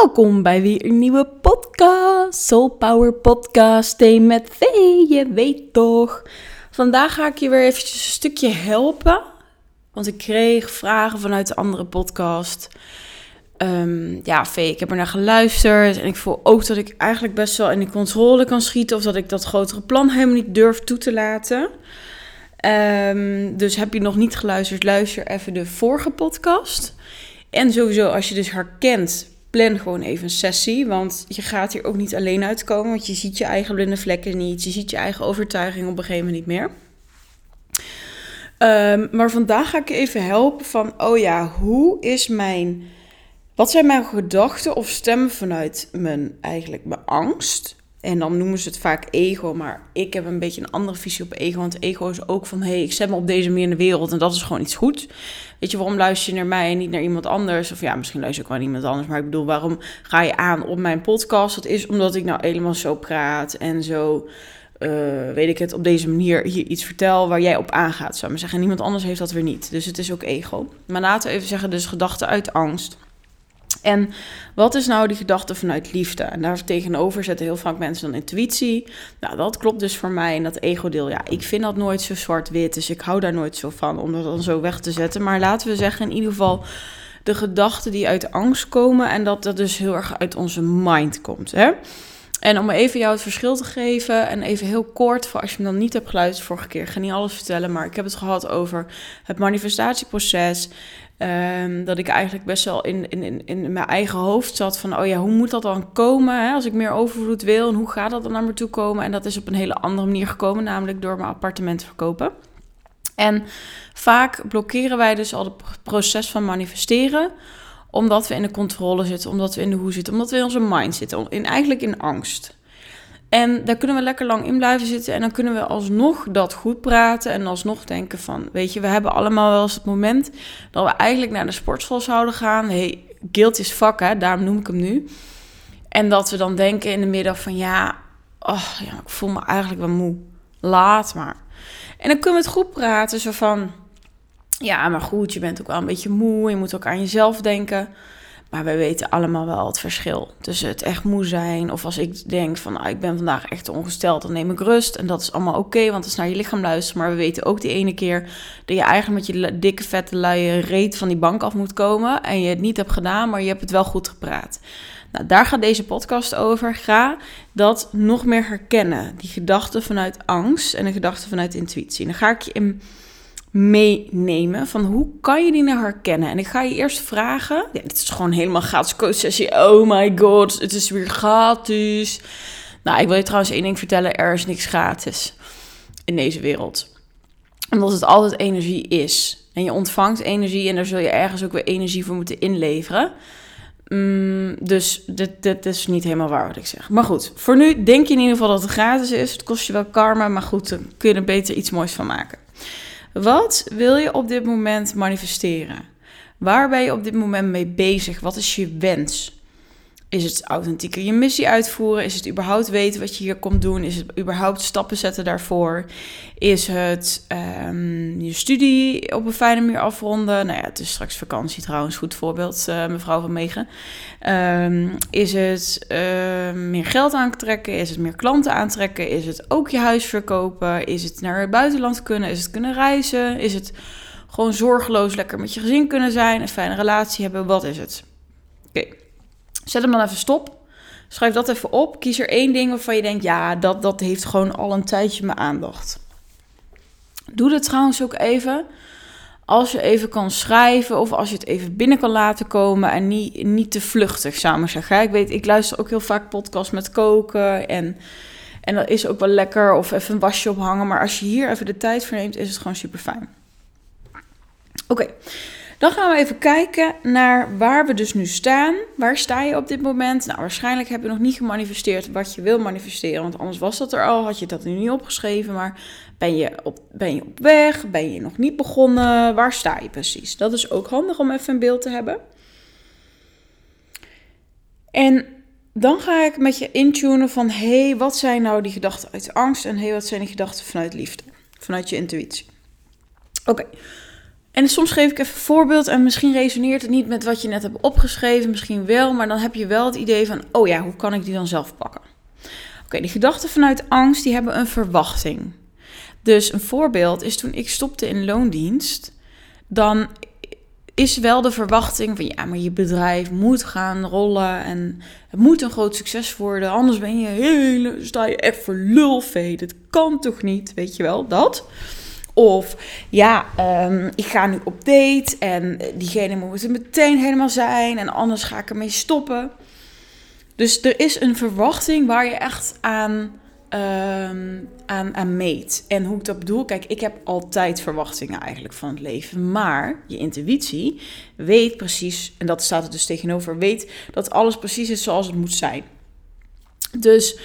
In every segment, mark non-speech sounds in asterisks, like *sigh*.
Welkom bij weer een nieuwe podcast. Soul Power Podcast met V, je weet toch. Vandaag ga ik je weer eventjes een stukje helpen. Want ik kreeg vragen vanuit de andere podcast. Um, ja, V, ik heb er naar geluisterd. En ik voel ook dat ik eigenlijk best wel in de controle kan schieten. Of dat ik dat grotere plan helemaal niet durf toe te laten. Um, dus heb je nog niet geluisterd, luister even de vorige podcast. En sowieso, als je dus herkent plan gewoon even een sessie. Want je gaat hier ook niet alleen uitkomen. Want je ziet je eigen blinde vlekken niet. Je ziet je eigen overtuiging op een gegeven moment niet meer. Um, maar vandaag ga ik je even helpen van, oh ja, hoe is mijn, wat zijn mijn gedachten of stemmen vanuit mijn, eigenlijk mijn angst? En dan noemen ze het vaak ego, maar ik heb een beetje een andere visie op ego. Want ego is ook van, hé, hey, ik zet me op deze manier in de wereld en dat is gewoon iets goed. Weet je, waarom luister je naar mij en niet naar iemand anders? Of ja, misschien luister ik wel naar iemand anders, maar ik bedoel, waarom ga je aan op mijn podcast? Dat is omdat ik nou helemaal zo praat en zo, uh, weet ik het, op deze manier hier iets vertel waar jij op aangaat, zou maar zeggen. En niemand anders heeft dat weer niet. Dus het is ook ego. Maar laten we even zeggen, dus gedachten uit angst. En wat is nou die gedachte vanuit liefde? En daar tegenover zetten heel vaak mensen dan intuïtie. Nou, dat klopt dus voor mij. En dat ego-deel, ja, ik vind dat nooit zo zwart-wit. Dus ik hou daar nooit zo van om dat dan zo weg te zetten. Maar laten we zeggen, in ieder geval de gedachten die uit angst komen. En dat dat dus heel erg uit onze mind komt. Hè? En om even jou het verschil te geven en even heel kort, voor als je me dan niet hebt geluisterd vorige keer, ik ga niet alles vertellen, maar ik heb het gehad over het manifestatieproces. Um, dat ik eigenlijk best wel in, in, in mijn eigen hoofd zat van, oh ja, hoe moet dat dan komen hè, als ik meer overvloed wil en hoe gaat dat dan naar me toe komen? En dat is op een hele andere manier gekomen, namelijk door mijn appartement te verkopen. En vaak blokkeren wij dus al het proces van manifesteren, omdat we in de controle zitten, omdat we in de hoe zitten, omdat we in onze mind zitten, in, eigenlijk in angst. En daar kunnen we lekker lang in blijven zitten. En dan kunnen we alsnog dat goed praten. En alsnog denken van, weet je, we hebben allemaal wel eens het moment dat we eigenlijk naar de sportschool zouden gaan. hey, guilt is fuck, hè, daarom noem ik hem nu. En dat we dan denken in de middag van, ja, oh, ja, ik voel me eigenlijk wel moe. Laat maar. En dan kunnen we het goed praten, zo van, ja, maar goed, je bent ook wel een beetje moe. Je moet ook aan jezelf denken. Maar wij weten allemaal wel het verschil tussen het echt moe zijn. Of als ik denk van nou, ik ben vandaag echt ongesteld, dan neem ik rust. En dat is allemaal oké, want het is naar je lichaam luisteren. Maar we weten ook die ene keer dat je eigenlijk met je dikke vette luie reet van die bank af moet komen. En je het niet hebt gedaan, maar je hebt het wel goed gepraat. Nou, daar gaat deze podcast over. Ga dat nog meer herkennen. Die gedachten vanuit angst en de gedachten vanuit intuïtie. En dan ga ik je in meenemen van hoe kan je die nou herkennen? En ik ga je eerst vragen, ja, dit is gewoon helemaal gratis coach sessie. Oh my god, het is weer gratis. Nou, ik wil je trouwens één ding vertellen, er is niks gratis in deze wereld. Omdat het altijd energie is. En je ontvangt energie en daar zul je ergens ook weer energie voor moeten inleveren. Mm, dus dit, dit is niet helemaal waar wat ik zeg. Maar goed, voor nu denk je in ieder geval dat het gratis is. Het kost je wel karma, maar goed, dan kun je er beter iets moois van maken. Wat wil je op dit moment manifesteren? Waar ben je op dit moment mee bezig? Wat is je wens? Is het authentieker je missie uitvoeren? Is het überhaupt weten wat je hier komt doen? Is het überhaupt stappen zetten daarvoor? Is het um, je studie op een fijne manier afronden? Nou ja, het is straks vakantie trouwens, goed voorbeeld, uh, mevrouw van Megen. Um, is het uh, meer geld aantrekken? Is het meer klanten aantrekken? Is het ook je huis verkopen? Is het naar het buitenland kunnen? Is het kunnen reizen? Is het gewoon zorgeloos lekker met je gezin kunnen zijn? Een fijne relatie hebben? Wat is het? Zet hem dan even stop. Schrijf dat even op. Kies er één ding waarvan je denkt: ja, dat, dat heeft gewoon al een tijdje mijn aandacht. Doe dat trouwens ook even. Als je even kan schrijven of als je het even binnen kan laten komen en niet, niet te vluchtig, samen zeggen. Ik weet, ik luister ook heel vaak podcasts met koken en, en dat is ook wel lekker. Of even een wasje ophangen. Maar als je hier even de tijd voor neemt, is het gewoon super fijn. Oké. Dan gaan we even kijken naar waar we dus nu staan. Waar sta je op dit moment? Nou, waarschijnlijk heb je nog niet gemanifesteerd wat je wil manifesteren. Want anders was dat er al, had je dat nu niet opgeschreven. Maar ben je op, ben je op weg? Ben je nog niet begonnen? Waar sta je precies? Dat is ook handig om even een beeld te hebben. En dan ga ik met je intunen van... hé, hey, wat zijn nou die gedachten uit angst? En hé, hey, wat zijn die gedachten vanuit liefde? Vanuit je intuïtie. Oké. En soms geef ik even een voorbeeld en misschien resoneert het niet met wat je net hebt opgeschreven, misschien wel, maar dan heb je wel het idee van, oh ja, hoe kan ik die dan zelf pakken? Oké, die gedachten vanuit angst, die hebben een verwachting. Dus een voorbeeld is toen ik stopte in loondienst, dan is wel de verwachting van ja, maar je bedrijf moet gaan rollen en het moet een groot succes worden, anders ben je hele, sta je echt voor. Dat kan toch niet, weet je wel, dat. Of ja, um, ik ga nu op date en diegene moet er meteen helemaal zijn en anders ga ik ermee stoppen. Dus er is een verwachting waar je echt aan um, aan, aan meet. En hoe ik dat bedoel, kijk, ik heb altijd verwachtingen eigenlijk van het leven. Maar je intuïtie weet precies, en dat staat er dus tegenover, weet dat alles precies is zoals het moet zijn. Dus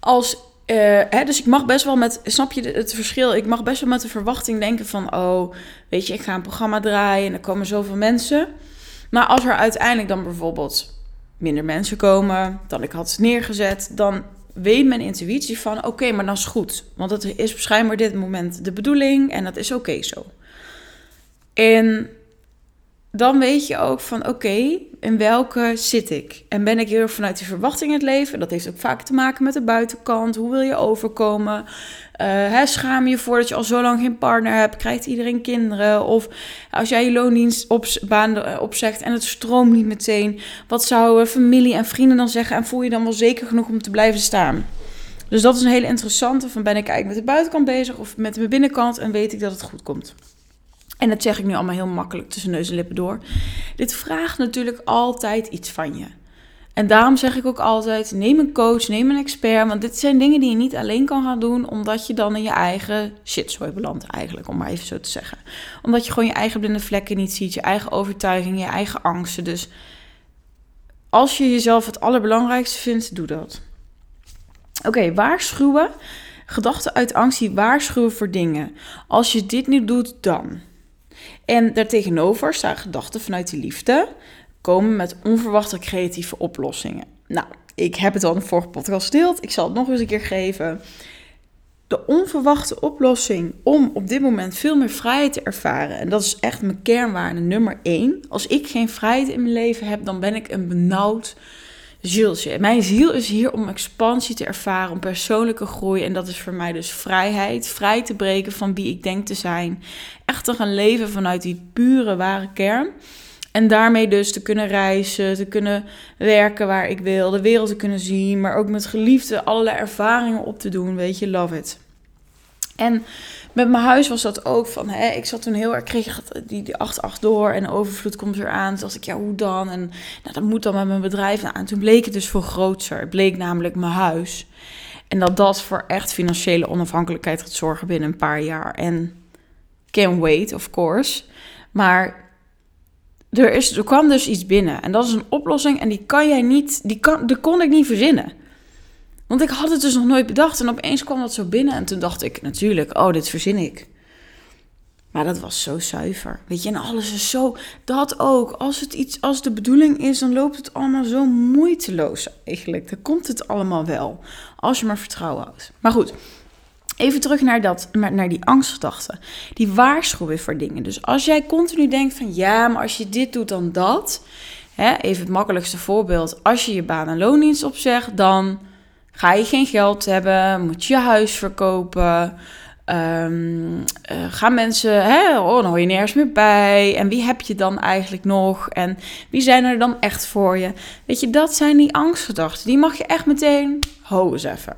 als. Uh, hè, dus ik mag best wel met, snap je het verschil? Ik mag best wel met de verwachting denken van, oh, weet je, ik ga een programma draaien en er komen zoveel mensen. Maar als er uiteindelijk dan bijvoorbeeld minder mensen komen dan ik had neergezet, dan weet mijn intuïtie van oké, maar dat is goed. Want het is waarschijnlijk dit moment de bedoeling en dat is oké zo. En dan weet je ook van oké, in welke zit ik? En ben ik heel vanuit die verwachting in het leven? Dat heeft ook vaak te maken met de buitenkant. Hoe wil je overkomen? Uh, hè, schaam je voor dat je al zo lang geen partner hebt? Krijgt iedereen kinderen? Of als jij je loondienst op, baan eh, opzegt en het stroomt niet meteen, wat zouden familie en vrienden dan zeggen? En voel je dan wel zeker genoeg om te blijven staan? Dus dat is een hele interessante. Van ben ik eigenlijk met de buitenkant bezig of met mijn binnenkant en weet ik dat het goed komt? En dat zeg ik nu allemaal heel makkelijk tussen neus en lippen door. Dit vraagt natuurlijk altijd iets van je. En daarom zeg ik ook altijd: neem een coach, neem een expert. Want dit zijn dingen die je niet alleen kan gaan doen, omdat je dan in je eigen shitzooi belandt, eigenlijk, om maar even zo te zeggen. Omdat je gewoon je eigen blinde vlekken niet ziet, je eigen overtuiging, je eigen angsten. Dus als je jezelf het allerbelangrijkste vindt, doe dat. Oké, waarschuwen. Gedachten uit angst die waarschuwen voor dingen. Als je dit nu doet, dan. En daartegenover staan gedachten vanuit de liefde komen met onverwachte creatieve oplossingen. Nou, ik heb het al in de vorige podcast gedeeld. Ik zal het nog eens een keer geven. De onverwachte oplossing om op dit moment veel meer vrijheid te ervaren. En dat is echt mijn kernwaarde nummer één. Als ik geen vrijheid in mijn leven heb, dan ben ik een benauwd zieltje. Mijn ziel is hier om expansie te ervaren, om persoonlijke groei. En dat is voor mij dus vrijheid. Vrij te breken van wie ik denk te zijn. Echt te gaan leven vanuit die pure, ware kern. En daarmee dus te kunnen reizen, te kunnen werken waar ik wil, de wereld te kunnen zien, maar ook met geliefden allerlei ervaringen op te doen. Weet je, love it. En met mijn huis was dat ook van, hè, ik zat toen heel erg, kreeg die, die 8-8 door en overvloed komt weer aan. Toen dacht ik, ja, hoe dan? En nou, dat moet dan met mijn bedrijf. Nou, en toen bleek het dus voor groter. Bleek namelijk mijn huis. En dat dat voor echt financiële onafhankelijkheid gaat zorgen binnen een paar jaar. En can wait, of course. Maar er, is, er kwam dus iets binnen. En dat is een oplossing en die kan jij niet, die, kan, die kon ik niet verzinnen. Want ik had het dus nog nooit bedacht. En opeens kwam dat zo binnen. En toen dacht ik, natuurlijk, oh, dit verzin ik. Maar dat was zo zuiver. Weet je, en alles is zo. Dat ook. Als het iets, als de bedoeling is, dan loopt het allemaal zo moeiteloos eigenlijk. Dan komt het allemaal wel. Als je maar vertrouwen houdt. Maar goed, Even terug naar, dat, naar die angstgedachten. Die waarschuwen voor dingen. Dus als jij continu denkt van ja, maar als je dit doet dan dat. Hè, even het makkelijkste voorbeeld. Als je je baan en loondienst opzegt, dan ga je geen geld hebben. Moet je je huis verkopen. Um, gaan mensen, hè, oh, dan hoor je nergens meer bij. En wie heb je dan eigenlijk nog? En wie zijn er dan echt voor je? Weet je, dat zijn die angstgedachten. Die mag je echt meteen, ho eens even.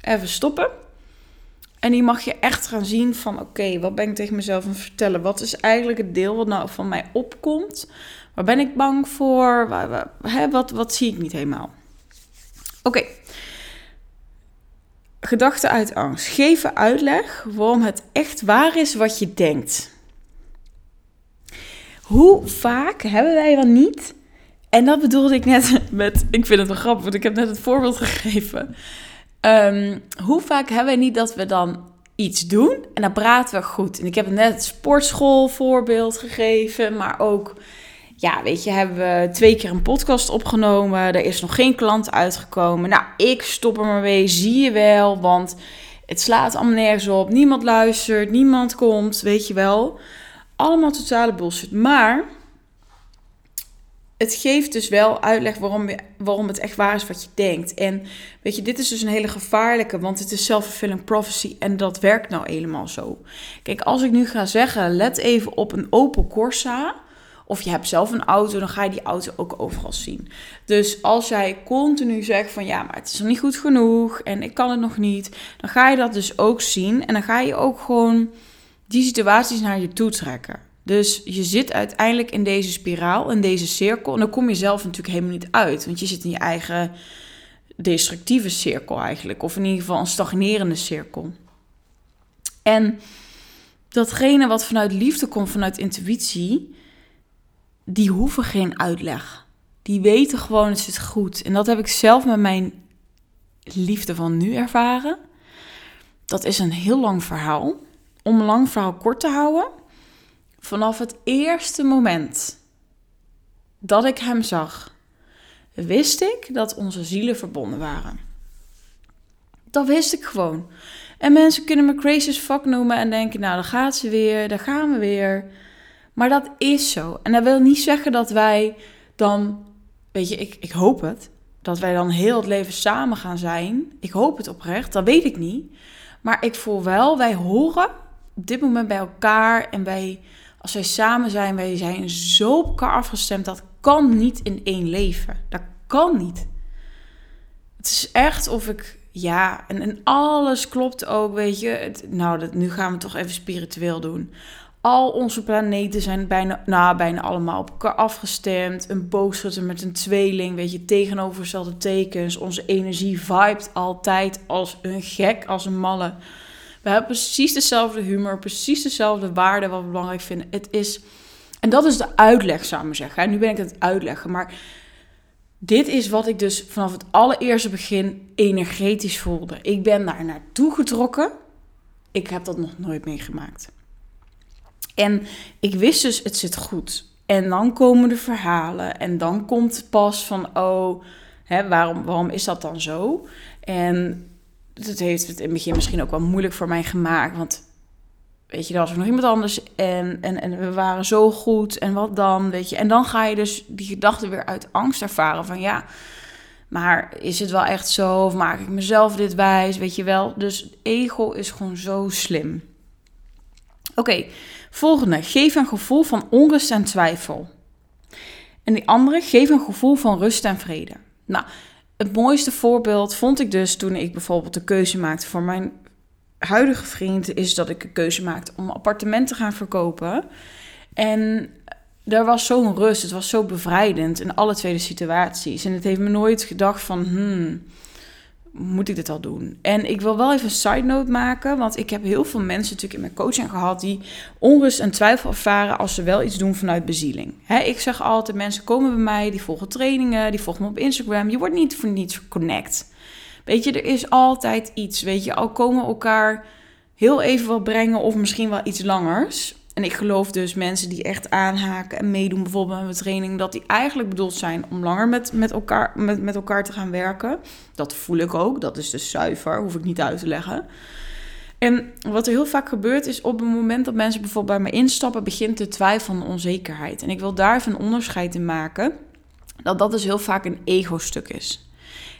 Even stoppen en die mag je echt gaan zien van oké, wat ben ik tegen mezelf aan het vertellen? Wat is eigenlijk het deel wat nou van mij opkomt? Waar ben ik bang voor? Waar, hè, wat, wat zie ik niet helemaal? Oké. Gedachten uit angst. Geven uitleg waarom het echt waar is wat je denkt. Hoe vaak hebben wij wel niet? En dat bedoelde ik net *laughs* met, ik vind het wel grappig, want ik heb net het voorbeeld gegeven Ehm, hoe vaak hebben we niet dat we dan iets doen en dan praten we goed. En ik heb net het sportschoolvoorbeeld gegeven, maar ook, ja, weet je, hebben we twee keer een podcast opgenomen. Er is nog geen klant uitgekomen. Nou, ik stop er maar mee, zie je wel, want het slaat allemaal nergens op. Niemand luistert, niemand komt, weet je wel. Allemaal totale bullshit. Maar het geeft dus wel uitleg waarom, waarom het echt waar is wat je denkt. En weet je, dit is dus een hele gevaarlijke, want het is self-fulfilling prophecy en dat werkt nou helemaal zo. Kijk, als ik nu ga zeggen, let even op een Opel Corsa, of je hebt zelf een auto, dan ga je die auto ook overal zien. Dus als jij continu zegt van ja, maar het is nog niet goed genoeg en ik kan het nog niet, dan ga je dat dus ook zien en dan ga je ook gewoon die situaties naar je toe trekken. Dus je zit uiteindelijk in deze spiraal, in deze cirkel. En dan kom je zelf natuurlijk helemaal niet uit. Want je zit in je eigen destructieve cirkel eigenlijk. Of in ieder geval een stagnerende cirkel. En datgene wat vanuit liefde komt, vanuit intuïtie, die hoeven geen uitleg. Die weten gewoon, het zit goed. En dat heb ik zelf met mijn liefde van nu ervaren. Dat is een heel lang verhaal. Om een lang verhaal kort te houden Vanaf het eerste moment dat ik hem zag, wist ik dat onze zielen verbonden waren. Dat wist ik gewoon. En mensen kunnen me crazy fuck noemen en denken, nou, dan gaat ze weer, daar gaan we weer. Maar dat is zo. En dat wil niet zeggen dat wij dan, weet je, ik, ik hoop het, dat wij dan heel het leven samen gaan zijn. Ik hoop het oprecht, dat weet ik niet. Maar ik voel wel, wij horen op dit moment bij elkaar en wij als wij samen zijn, wij zijn zo op elkaar afgestemd. Dat kan niet in één leven. Dat kan niet. Het is echt of ik, ja, en, en alles klopt ook, weet je. Het, nou, dat, nu gaan we toch even spiritueel doen. Al onze planeten zijn bijna, nou, bijna allemaal op elkaar afgestemd. Een boogschutter met een tweeling, weet je, tegenovergestelde tekens. Onze energie vibet altijd als een gek, als een malle. We hebben precies dezelfde humor, precies dezelfde waarden wat we belangrijk vinden. Het is, en dat is de uitleg, zou ik zeggen. nu ben ik het uitleggen, maar dit is wat ik dus vanaf het allereerste begin energetisch voelde. Ik ben daar naartoe getrokken. Ik heb dat nog nooit meegemaakt. En ik wist dus, het zit goed. En dan komen de verhalen. En dan komt pas van, oh, hè, waarom, waarom is dat dan zo? En dat heeft het in het begin misschien ook wel moeilijk voor mij gemaakt. Want weet je, er was nog iemand anders en, en, en we waren zo goed en wat dan, weet je. En dan ga je dus die gedachte weer uit angst ervaren van ja, maar is het wel echt zo of maak ik mezelf dit wijs, weet je wel. Dus ego is gewoon zo slim. Oké, volgende. Geef een gevoel van onrust en twijfel. En die andere, geef een gevoel van rust en vrede. Nou, het mooiste voorbeeld vond ik dus toen ik bijvoorbeeld de keuze maakte voor mijn huidige vriend, is dat ik een keuze maakte om een appartement te gaan verkopen. En er was zo'n rust, het was zo bevrijdend in alle twee de situaties. En het heeft me nooit gedacht van, hmm, moet ik dit al doen? En ik wil wel even een side note maken, want ik heb heel veel mensen natuurlijk in mijn coaching gehad die onrust en twijfel ervaren als ze wel iets doen vanuit bezieling. ik zeg altijd, mensen komen bij mij, die volgen trainingen, die volgen me op Instagram. Je wordt niet voor niets connect. Weet je, er is altijd iets. Weet je, al komen elkaar heel even wat brengen of misschien wel iets langers. En ik geloof dus mensen die echt aanhaken en meedoen, bijvoorbeeld met mijn training, dat die eigenlijk bedoeld zijn om langer met, met, elkaar, met, met elkaar te gaan werken. Dat voel ik ook. Dat is dus zuiver, hoef ik niet uit te leggen. En wat er heel vaak gebeurt is op het moment dat mensen bijvoorbeeld bij me instappen, begint de twijfel en onzekerheid. En ik wil daar even een onderscheid in maken. Dat dat dus heel vaak een ego-stuk is.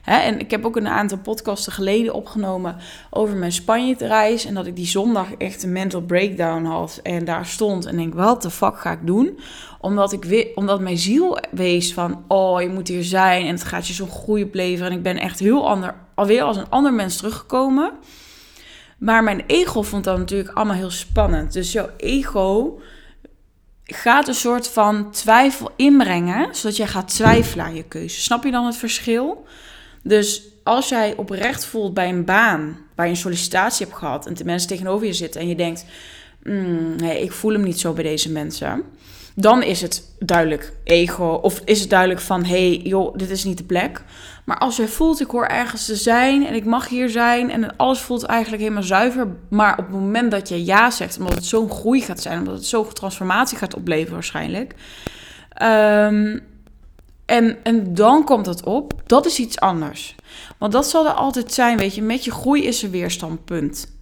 Hè, en ik heb ook een aantal podcasten geleden opgenomen over mijn Spanje-reis. En dat ik die zondag echt een mental breakdown had. En daar stond en denk, wat de fuck ga ik doen? Omdat, ik, omdat mijn ziel wees van, oh, je moet hier zijn. En het gaat je zo'n groei opleveren. En ik ben echt heel ander, alweer als een ander mens teruggekomen. Maar mijn ego vond dat natuurlijk allemaal heel spannend. Dus jouw ego gaat een soort van twijfel inbrengen, zodat jij gaat twijfelen aan je keuze. Snap je dan het verschil? Dus als jij oprecht voelt bij een baan waar je een sollicitatie hebt gehad en de mensen tegenover je zitten en je denkt, mm, nee, ik voel hem niet zo bij deze mensen, dan is het duidelijk ego of is het duidelijk van, hey, joh, dit is niet de plek. Maar als je voelt, ik hoor ergens te zijn en ik mag hier zijn en alles voelt eigenlijk helemaal zuiver, maar op het moment dat je ja zegt, omdat het zo'n groei gaat zijn, omdat het zo'n transformatie gaat opleveren waarschijnlijk, um, en, en dan komt het op, dat is iets anders. Want dat zal er altijd zijn, weet je, met je groei is er weerstandpunt.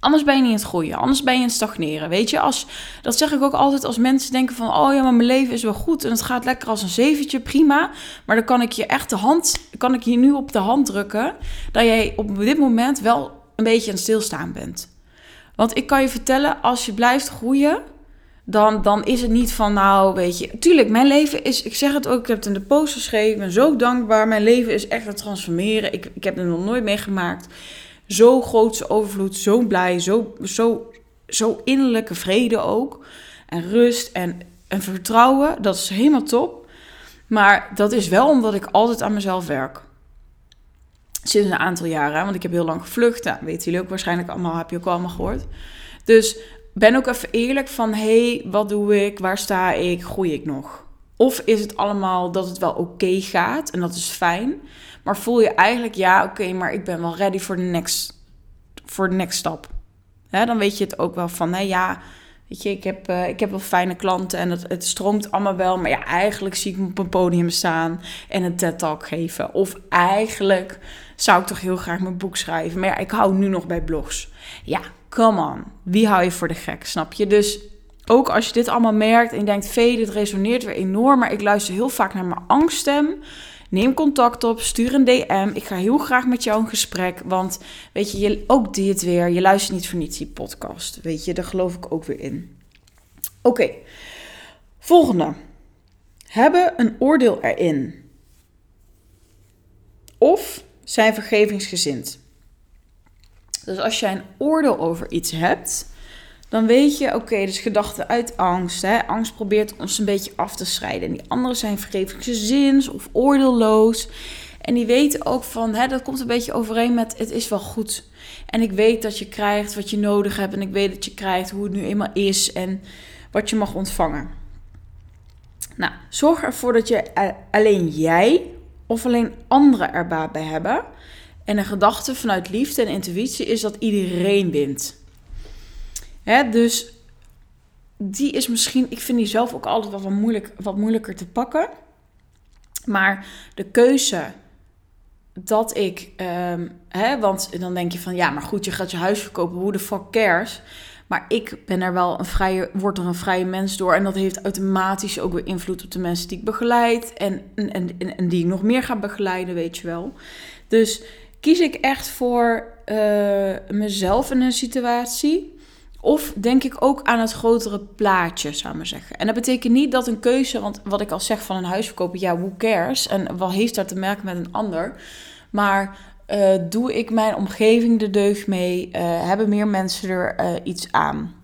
Anders ben je niet in het groeien. Anders ben je in het stagneren. Weet je, als, dat zeg ik ook altijd als mensen denken van... oh ja, maar mijn leven is wel goed en het gaat lekker als een zeventje, prima. Maar dan kan ik je echt de hand... kan ik je nu op de hand drukken... dat jij op dit moment wel een beetje aan het stilstaan bent. Want ik kan je vertellen, als je blijft groeien... Dan, dan is het niet van, nou, weet je... Tuurlijk, mijn leven is... Ik zeg het ook, ik heb het in de post geschreven. Zo dankbaar. Mijn leven is echt aan transformeren. Ik, ik heb het nog nooit meegemaakt zo grootse overvloed, zo blij, zo, zo, zo innerlijke vrede ook. En rust en, en vertrouwen, dat is helemaal top. Maar dat is wel omdat ik altijd aan mezelf werk. Sinds een aantal jaren, want ik heb heel lang gevlucht. Nou, weten jullie ook waarschijnlijk allemaal, heb je ook allemaal gehoord. Dus ben ook even eerlijk van, hey, wat doe ik? Waar sta ik? Groei ik nog? Of is het allemaal dat het wel oké gaat en dat is fijn. Maar voel je eigenlijk, ja, oké, maar ik ben wel ready voor de next, voor de next stap. Hè, dan weet je het ook wel van, nee, ja, weet je, ik heb, uh, ik heb wel fijne klanten en het, het stroomt allemaal wel. Maar ja, eigenlijk zie ik me op een podium staan en een TED-talk geven. Of eigenlijk zou ik toch heel graag mijn boek schrijven. Maar ja, ik hou nu nog bij blogs. Ja, come on. Wie hou je voor de gek, snap je? Dus ook als je dit allemaal merkt en je denkt, vee, dit resoneert weer enorm. Maar ik luister heel vaak naar mijn angststem. Neem contact op, stuur een DM. Ik ga heel graag met jou in gesprek. Want weet je, je ook dit weer. Je luistert niet voor niets die podcast. Weet je, daar geloof ik ook weer in. Oké, volgende. Hebben een oordeel erin. Of zijn vergevingsgezind. Dus als jij een oordeel over iets hebt, dan weet je, oké, dus gedachten uit angst. Hè? Angst probeert ons een beetje af te scheiden. En die anderen zijn vergevingsgezins of oordeelloos. En die weten ook van, hè, dat komt een beetje overeen met het is wel goed. En ik weet dat je krijgt wat je nodig hebt. En ik weet dat je krijgt hoe het nu eenmaal is en wat je mag ontvangen. Nou, zorg ervoor dat je alleen jij of alleen anderen er baat bij hebben. En een gedachte vanuit liefde en intuïtie is dat iedereen wint. Hè, dus die is misschien, ik vind die zelf ook altijd wel wat, moeilijk, wat moeilijker te pakken. Maar de keuze dat ik, um, hè, want dan denk je van ja, maar goed, je gaat je huis verkopen, hoe de fuck cares? Maar ik ben er wel een vrije, word er een vrije mens door. En dat heeft automatisch ook weer invloed op de mensen die ik begeleid. En, en, en, en die ik nog meer ga begeleiden, weet je wel. Dus kies ik echt voor uh, mezelf in een situatie. Of denk ik ook aan het grotere plaatje, zou ik maar zeggen. En dat betekent niet dat een keuze, want wat ik al zeg van een huis verkopen, ja, who cares? En wat heeft dat te merken met een ander? Maar uh, doe ik mijn omgeving de deugd mee? Uh, hebben meer mensen er iets aan?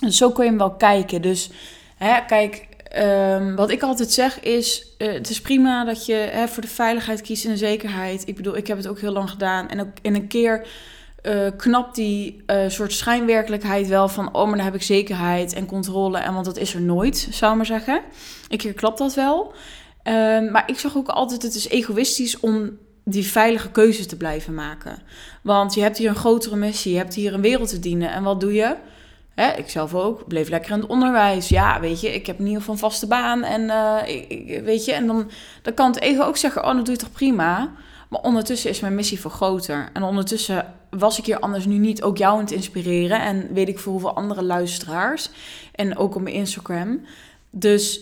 Dus zo kun je hem wel kijken. Dus hè, kijk, um, wat ik altijd zeg is: het is prima dat je hè, voor de veiligheid kiest en de zekerheid. Ik bedoel, ik heb het ook heel lang gedaan. En ook in een keer uh, knapt die uh, soort schijnwerkelijkheid wel van, oh, maar dan heb ik zekerheid en controle. En want dat is er nooit, zou ik maar zeggen. Ik keer klopt dat wel. Uh, maar ik zag ook altijd, het is egoïstisch om die veilige keuzes te blijven maken. Want je hebt hier een grotere missie, je hebt hier een wereld te dienen. En wat doe je? Hè, ik zelf ook, bleef lekker in het onderwijs. Ja, weet je, ik heb in ieder geval een vaste baan. En uh, ik, weet je, en dan, dan kan het ego ook zeggen, oh, dat doe je toch prima? Maar ondertussen is mijn missie veel groter. En ondertussen was ik hier anders nu niet ook jou aan het inspireren. En weet ik voor hoeveel andere luisteraars. En ook op mijn Instagram. Dus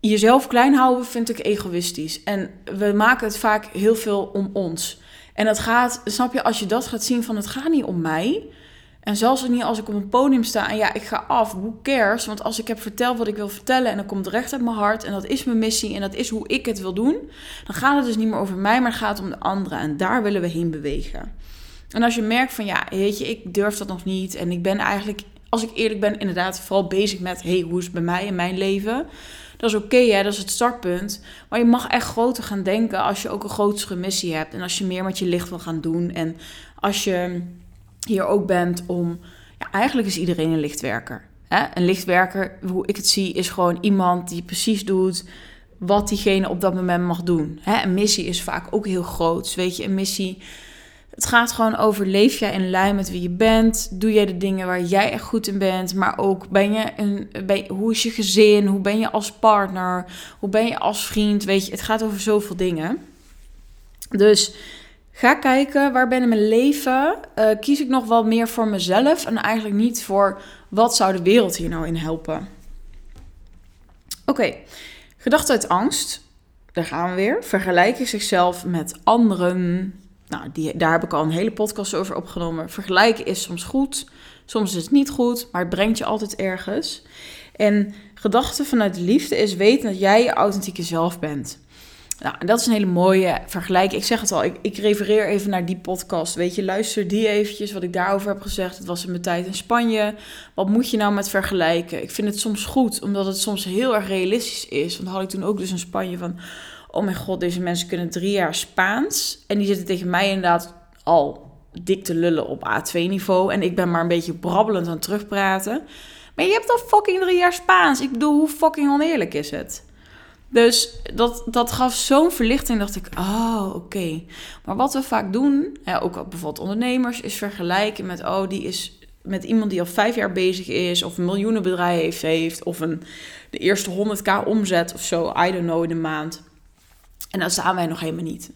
jezelf klein houden vind ik egoïstisch. En we maken het vaak heel veel om ons. En het gaat, snap je, als je dat gaat zien van het gaat niet om mij. En zelfs niet als ik op een podium sta en ja, ik ga af, who cares? Want als ik heb verteld wat ik wil vertellen en dan komt recht uit mijn hart en dat is mijn missie en dat is hoe ik het wil doen, dan gaat het dus niet meer over mij, maar het gaat om de anderen en daar willen we heen bewegen. En als je merkt van ja, weet je, ik durf dat nog niet en ik ben eigenlijk, als ik eerlijk ben, inderdaad vooral bezig met hey, hoe is het bij mij in mijn leven? Dat is oké, okay, dat is het startpunt. Maar je mag echt groter gaan denken als je ook een grotere missie hebt en als je meer met je licht wil gaan doen en als je hier ook bent om. Ja, eigenlijk is iedereen een lichtwerker. Hè? Een lichtwerker, hoe ik het zie, is gewoon iemand die precies doet wat diegene op dat moment mag doen. Hè? Een missie is vaak ook heel groot. Weet je, een missie. Het gaat gewoon over: leef jij in lijn met wie je bent? Doe jij de dingen waar jij echt goed in bent? Maar ook ben je een, hoe is je gezin? Hoe ben je als partner? Hoe ben je als vriend? Weet je, het gaat over zoveel dingen. Dus Ga kijken waar ben in mijn leven. Uh, kies ik nog wel meer voor mezelf en eigenlijk niet voor wat zou de wereld hier nou in helpen. Oké, gedachte uit angst. Daar gaan we weer. Vergelijken zichzelf met anderen. Nou, die, daar heb ik al een hele podcast over opgenomen. Vergelijken is soms goed, soms is het niet goed, maar het brengt je altijd ergens. En gedachte vanuit liefde is weten dat jij je authentieke zelf bent. Nou, en dat is een hele mooie vergelijking. Ik zeg het al, ik, ik, refereer even naar die podcast. Weet je, luister die eventjes, wat ik daarover heb gezegd. Het was in mijn tijd in Spanje. Wat moet je nou met vergelijken? Ik vind het soms goed, omdat het soms heel erg realistisch is. Want had ik toen ook dus in Spanje van... Oh mijn god, deze mensen kunnen drie jaar Spaans. En die zitten tegen mij inderdaad al dik te lullen op A2-niveau. En ik ben maar een beetje brabbelend aan terugpraten. Maar je hebt al fucking drie jaar Spaans. Ik bedoel, hoe fucking oneerlijk is het? Dus dat, dat gaf zo'n verlichting. Dacht ik, oh, oké. Maar wat we vaak doen, ja, ook bijvoorbeeld ondernemers, is vergelijken met, oh, die is met iemand die al vijf jaar bezig is, of een miljoenenbedrijf heeft, of een, de eerste 100k omzet of zo, I don't know, in de maand. En dan staan wij nog helemaal niet.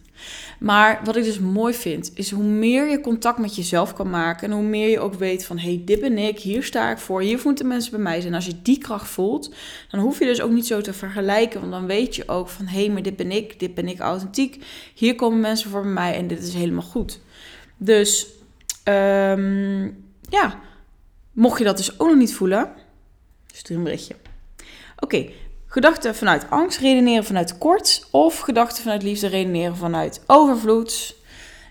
Maar wat ik dus mooi vind, is hoe meer je contact met jezelf kan maken en hoe meer je ook weet van, hey, dit ben ik, hier sta ik voor, hier moeten mensen bij mij zijn. En als je die kracht voelt, dan hoef je dus ook niet zo te vergelijken, want dan weet je ook van, hé, hey, maar dit ben ik, dit ben ik authentiek, hier komen mensen voor bij mij en dit is helemaal goed. Dus, um, ja, mocht je dat dus ook nog niet voelen, stuur een berichtje. Oké, Gedachten vanuit angst, redeneren vanuit tekort. Of gedachten vanuit liefde, redeneren vanuit overvloed.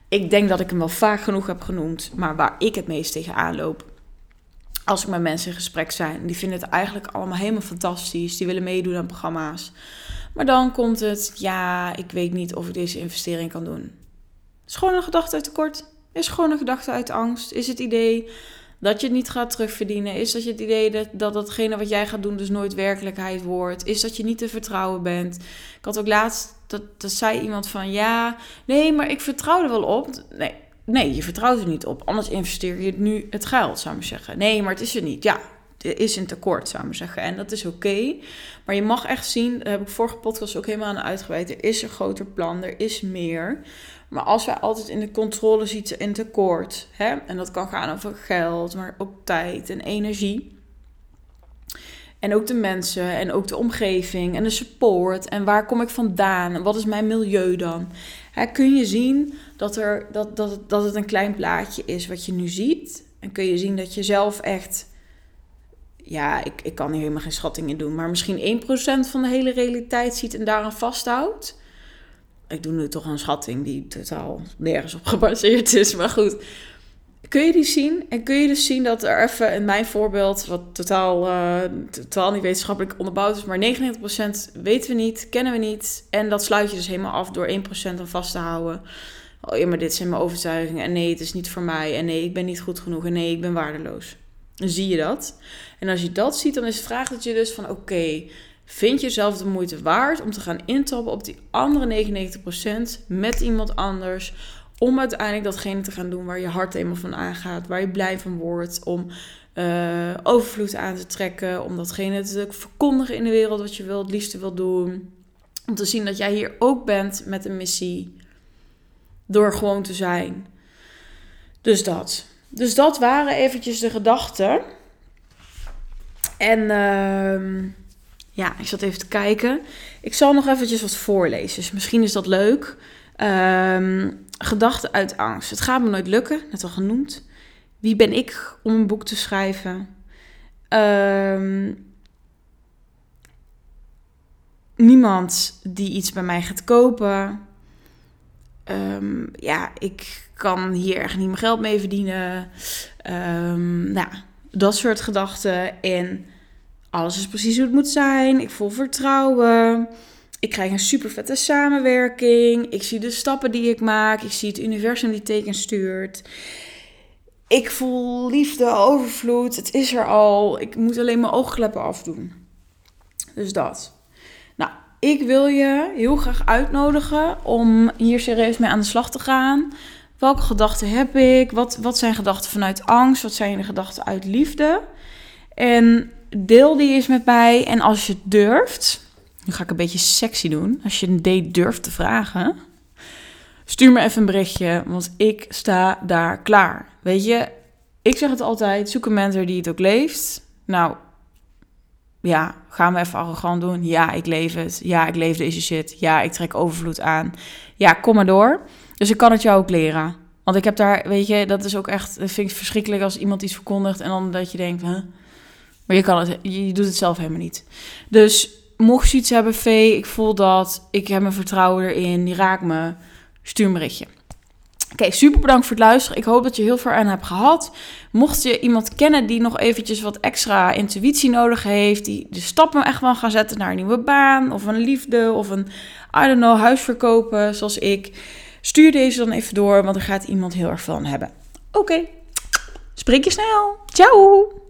Ik denk dat ik hem wel vaak genoeg heb genoemd, maar waar ik het meest tegen loop. Als ik met mensen in gesprek zijn, die vinden het eigenlijk allemaal helemaal fantastisch. Die willen meedoen aan programma's. Maar dan komt het, ja, ik weet niet of ik deze investering kan doen. Is gewoon een gedachte uit tekort. Is gewoon een gedachte uit angst. Is het idee dat je het niet gaat terugverdienen? Is dat je het idee dat, dat datgene wat jij gaat doen dus nooit werkelijkheid wordt? Is dat je niet te vertrouwen bent? Ik had ook laatst, dat, dat zei iemand van ja, nee, maar ik vertrouw er wel op. Nee, nee, je vertrouwt er niet op. Anders investeer je nu het geld, zou ik zeggen. Nee, maar het is er niet. Ja, er is een tekort, zou ik zeggen. En dat is oké. Maar je mag echt zien, daar heb ik vorige podcast ook helemaal aan uitgeweid. Er is een groter plan, er is meer. Maar als wij altijd in de controle zitten in tekort, hè, en dat kan gaan over geld, maar ook tijd en energie. En ook de mensen en ook de omgeving en de support. En waar kom ik vandaan? En wat is mijn milieu dan? Hè, kun je zien dat, er, dat, dat, dat het een klein plaatje is wat je nu ziet. En kun je zien dat je zelf echt. Ja, ik, ik kan hier helemaal geen schattingen doen. Maar misschien 1% van de hele realiteit ziet en daaraan vasthoudt ik doe nu toch een schatting die totaal nergens op gebaseerd is. Maar goed, kun je die zien? En kun je dus zien dat er even in mijn voorbeeld, wat totaal, uh, totaal niet wetenschappelijk onderbouwd is, maar 99% weten we niet, kennen we niet. En dat sluit je dus helemaal af door 1% aan vast te houden. Oh ja, maar dit zijn mijn overtuigingen. En nee, het is niet voor mij. En nee, ik ben niet goed genoeg. En nee, ik ben waardeloos. Dan zie je dat. En als je dat ziet, dan is het vraag dat je dus van oké, Vind je jezelf de moeite waard om te gaan intappen op die andere 99% met iemand anders? Om uiteindelijk datgene te gaan doen waar je hart eenmaal van aangaat, waar je blij van wordt, om uh, overvloed aan te trekken, om datgene te verkondigen in de wereld wat je wil, het liefste wil doen. Om te zien dat jij hier ook bent met een missie, door gewoon te zijn. Dus dat. Dus dat waren eventjes de gedachten. En uh, ja, ik zat even te kijken. Ik zal nog eventjes wat voorlezen. Dus misschien is dat leuk. Um, gedachten uit angst. Het gaat me nooit lukken, net al genoemd. Wie ben ik om een boek te schrijven? Um, niemand die iets bij mij gaat kopen. Um, ja, ik kan hier echt niet mijn geld mee verdienen. nou, dat soort gedachten. En alles is precies hoe het moet zijn. Ik voel vertrouwen. Ik krijg een super vette samenwerking. Ik zie de stappen die ik maak. Ik zie het universum die teken stuurt. Ik voel liefde, overvloed. Het is er al. Ik moet alleen mijn oogkleppen afdoen. Dus dat. Nou, ik wil je heel graag uitnodigen om hier serieus mee aan de slag te gaan. Welke gedachten heb ik? Wat, wat zijn gedachten vanuit angst? Wat zijn de gedachten uit liefde? En deel die eens met mij. En als je durft, nu ga ik een beetje sexy doen. Als je een date durft te vragen, Stuur me even een berichtje, want ik sta daar klaar. Weet je, ik zeg het altijd, zoek een mentor die het ook leeft. Nou, ja, gaan we even arrogant doen? Ja, ik leef het. Ja, ik leef deze shit. Ja, ik trek overvloed aan. Ja, kom maar door. Dus ik kan het jou ook leren. Want ik heb daar, weet je, dat is ook echt, vind ik verschrikkelijk als iemand iets verkondigt en dan dat je denkt, huh? Maar je kan het, je doet het zelf helemaal niet. Dus mocht je iets hebben, Vee, ik voel dat, ik heb mijn vertrouwen erin, die raakt me, stuur een berichtje. Oké, super bedankt voor het luisteren. Ik hoop dat je heel veel aan hebt gehad. Mocht je iemand kennen die nog eventjes wat extra intuïtie nodig heeft, die de stappen echt wel gaan zetten naar een nieuwe baan of een liefde of een, I don't know, huis verkopen zoals ik, stuur deze dan even door, want er gaat iemand heel erg aan hebben. Oké, spreek je snel. Ciao!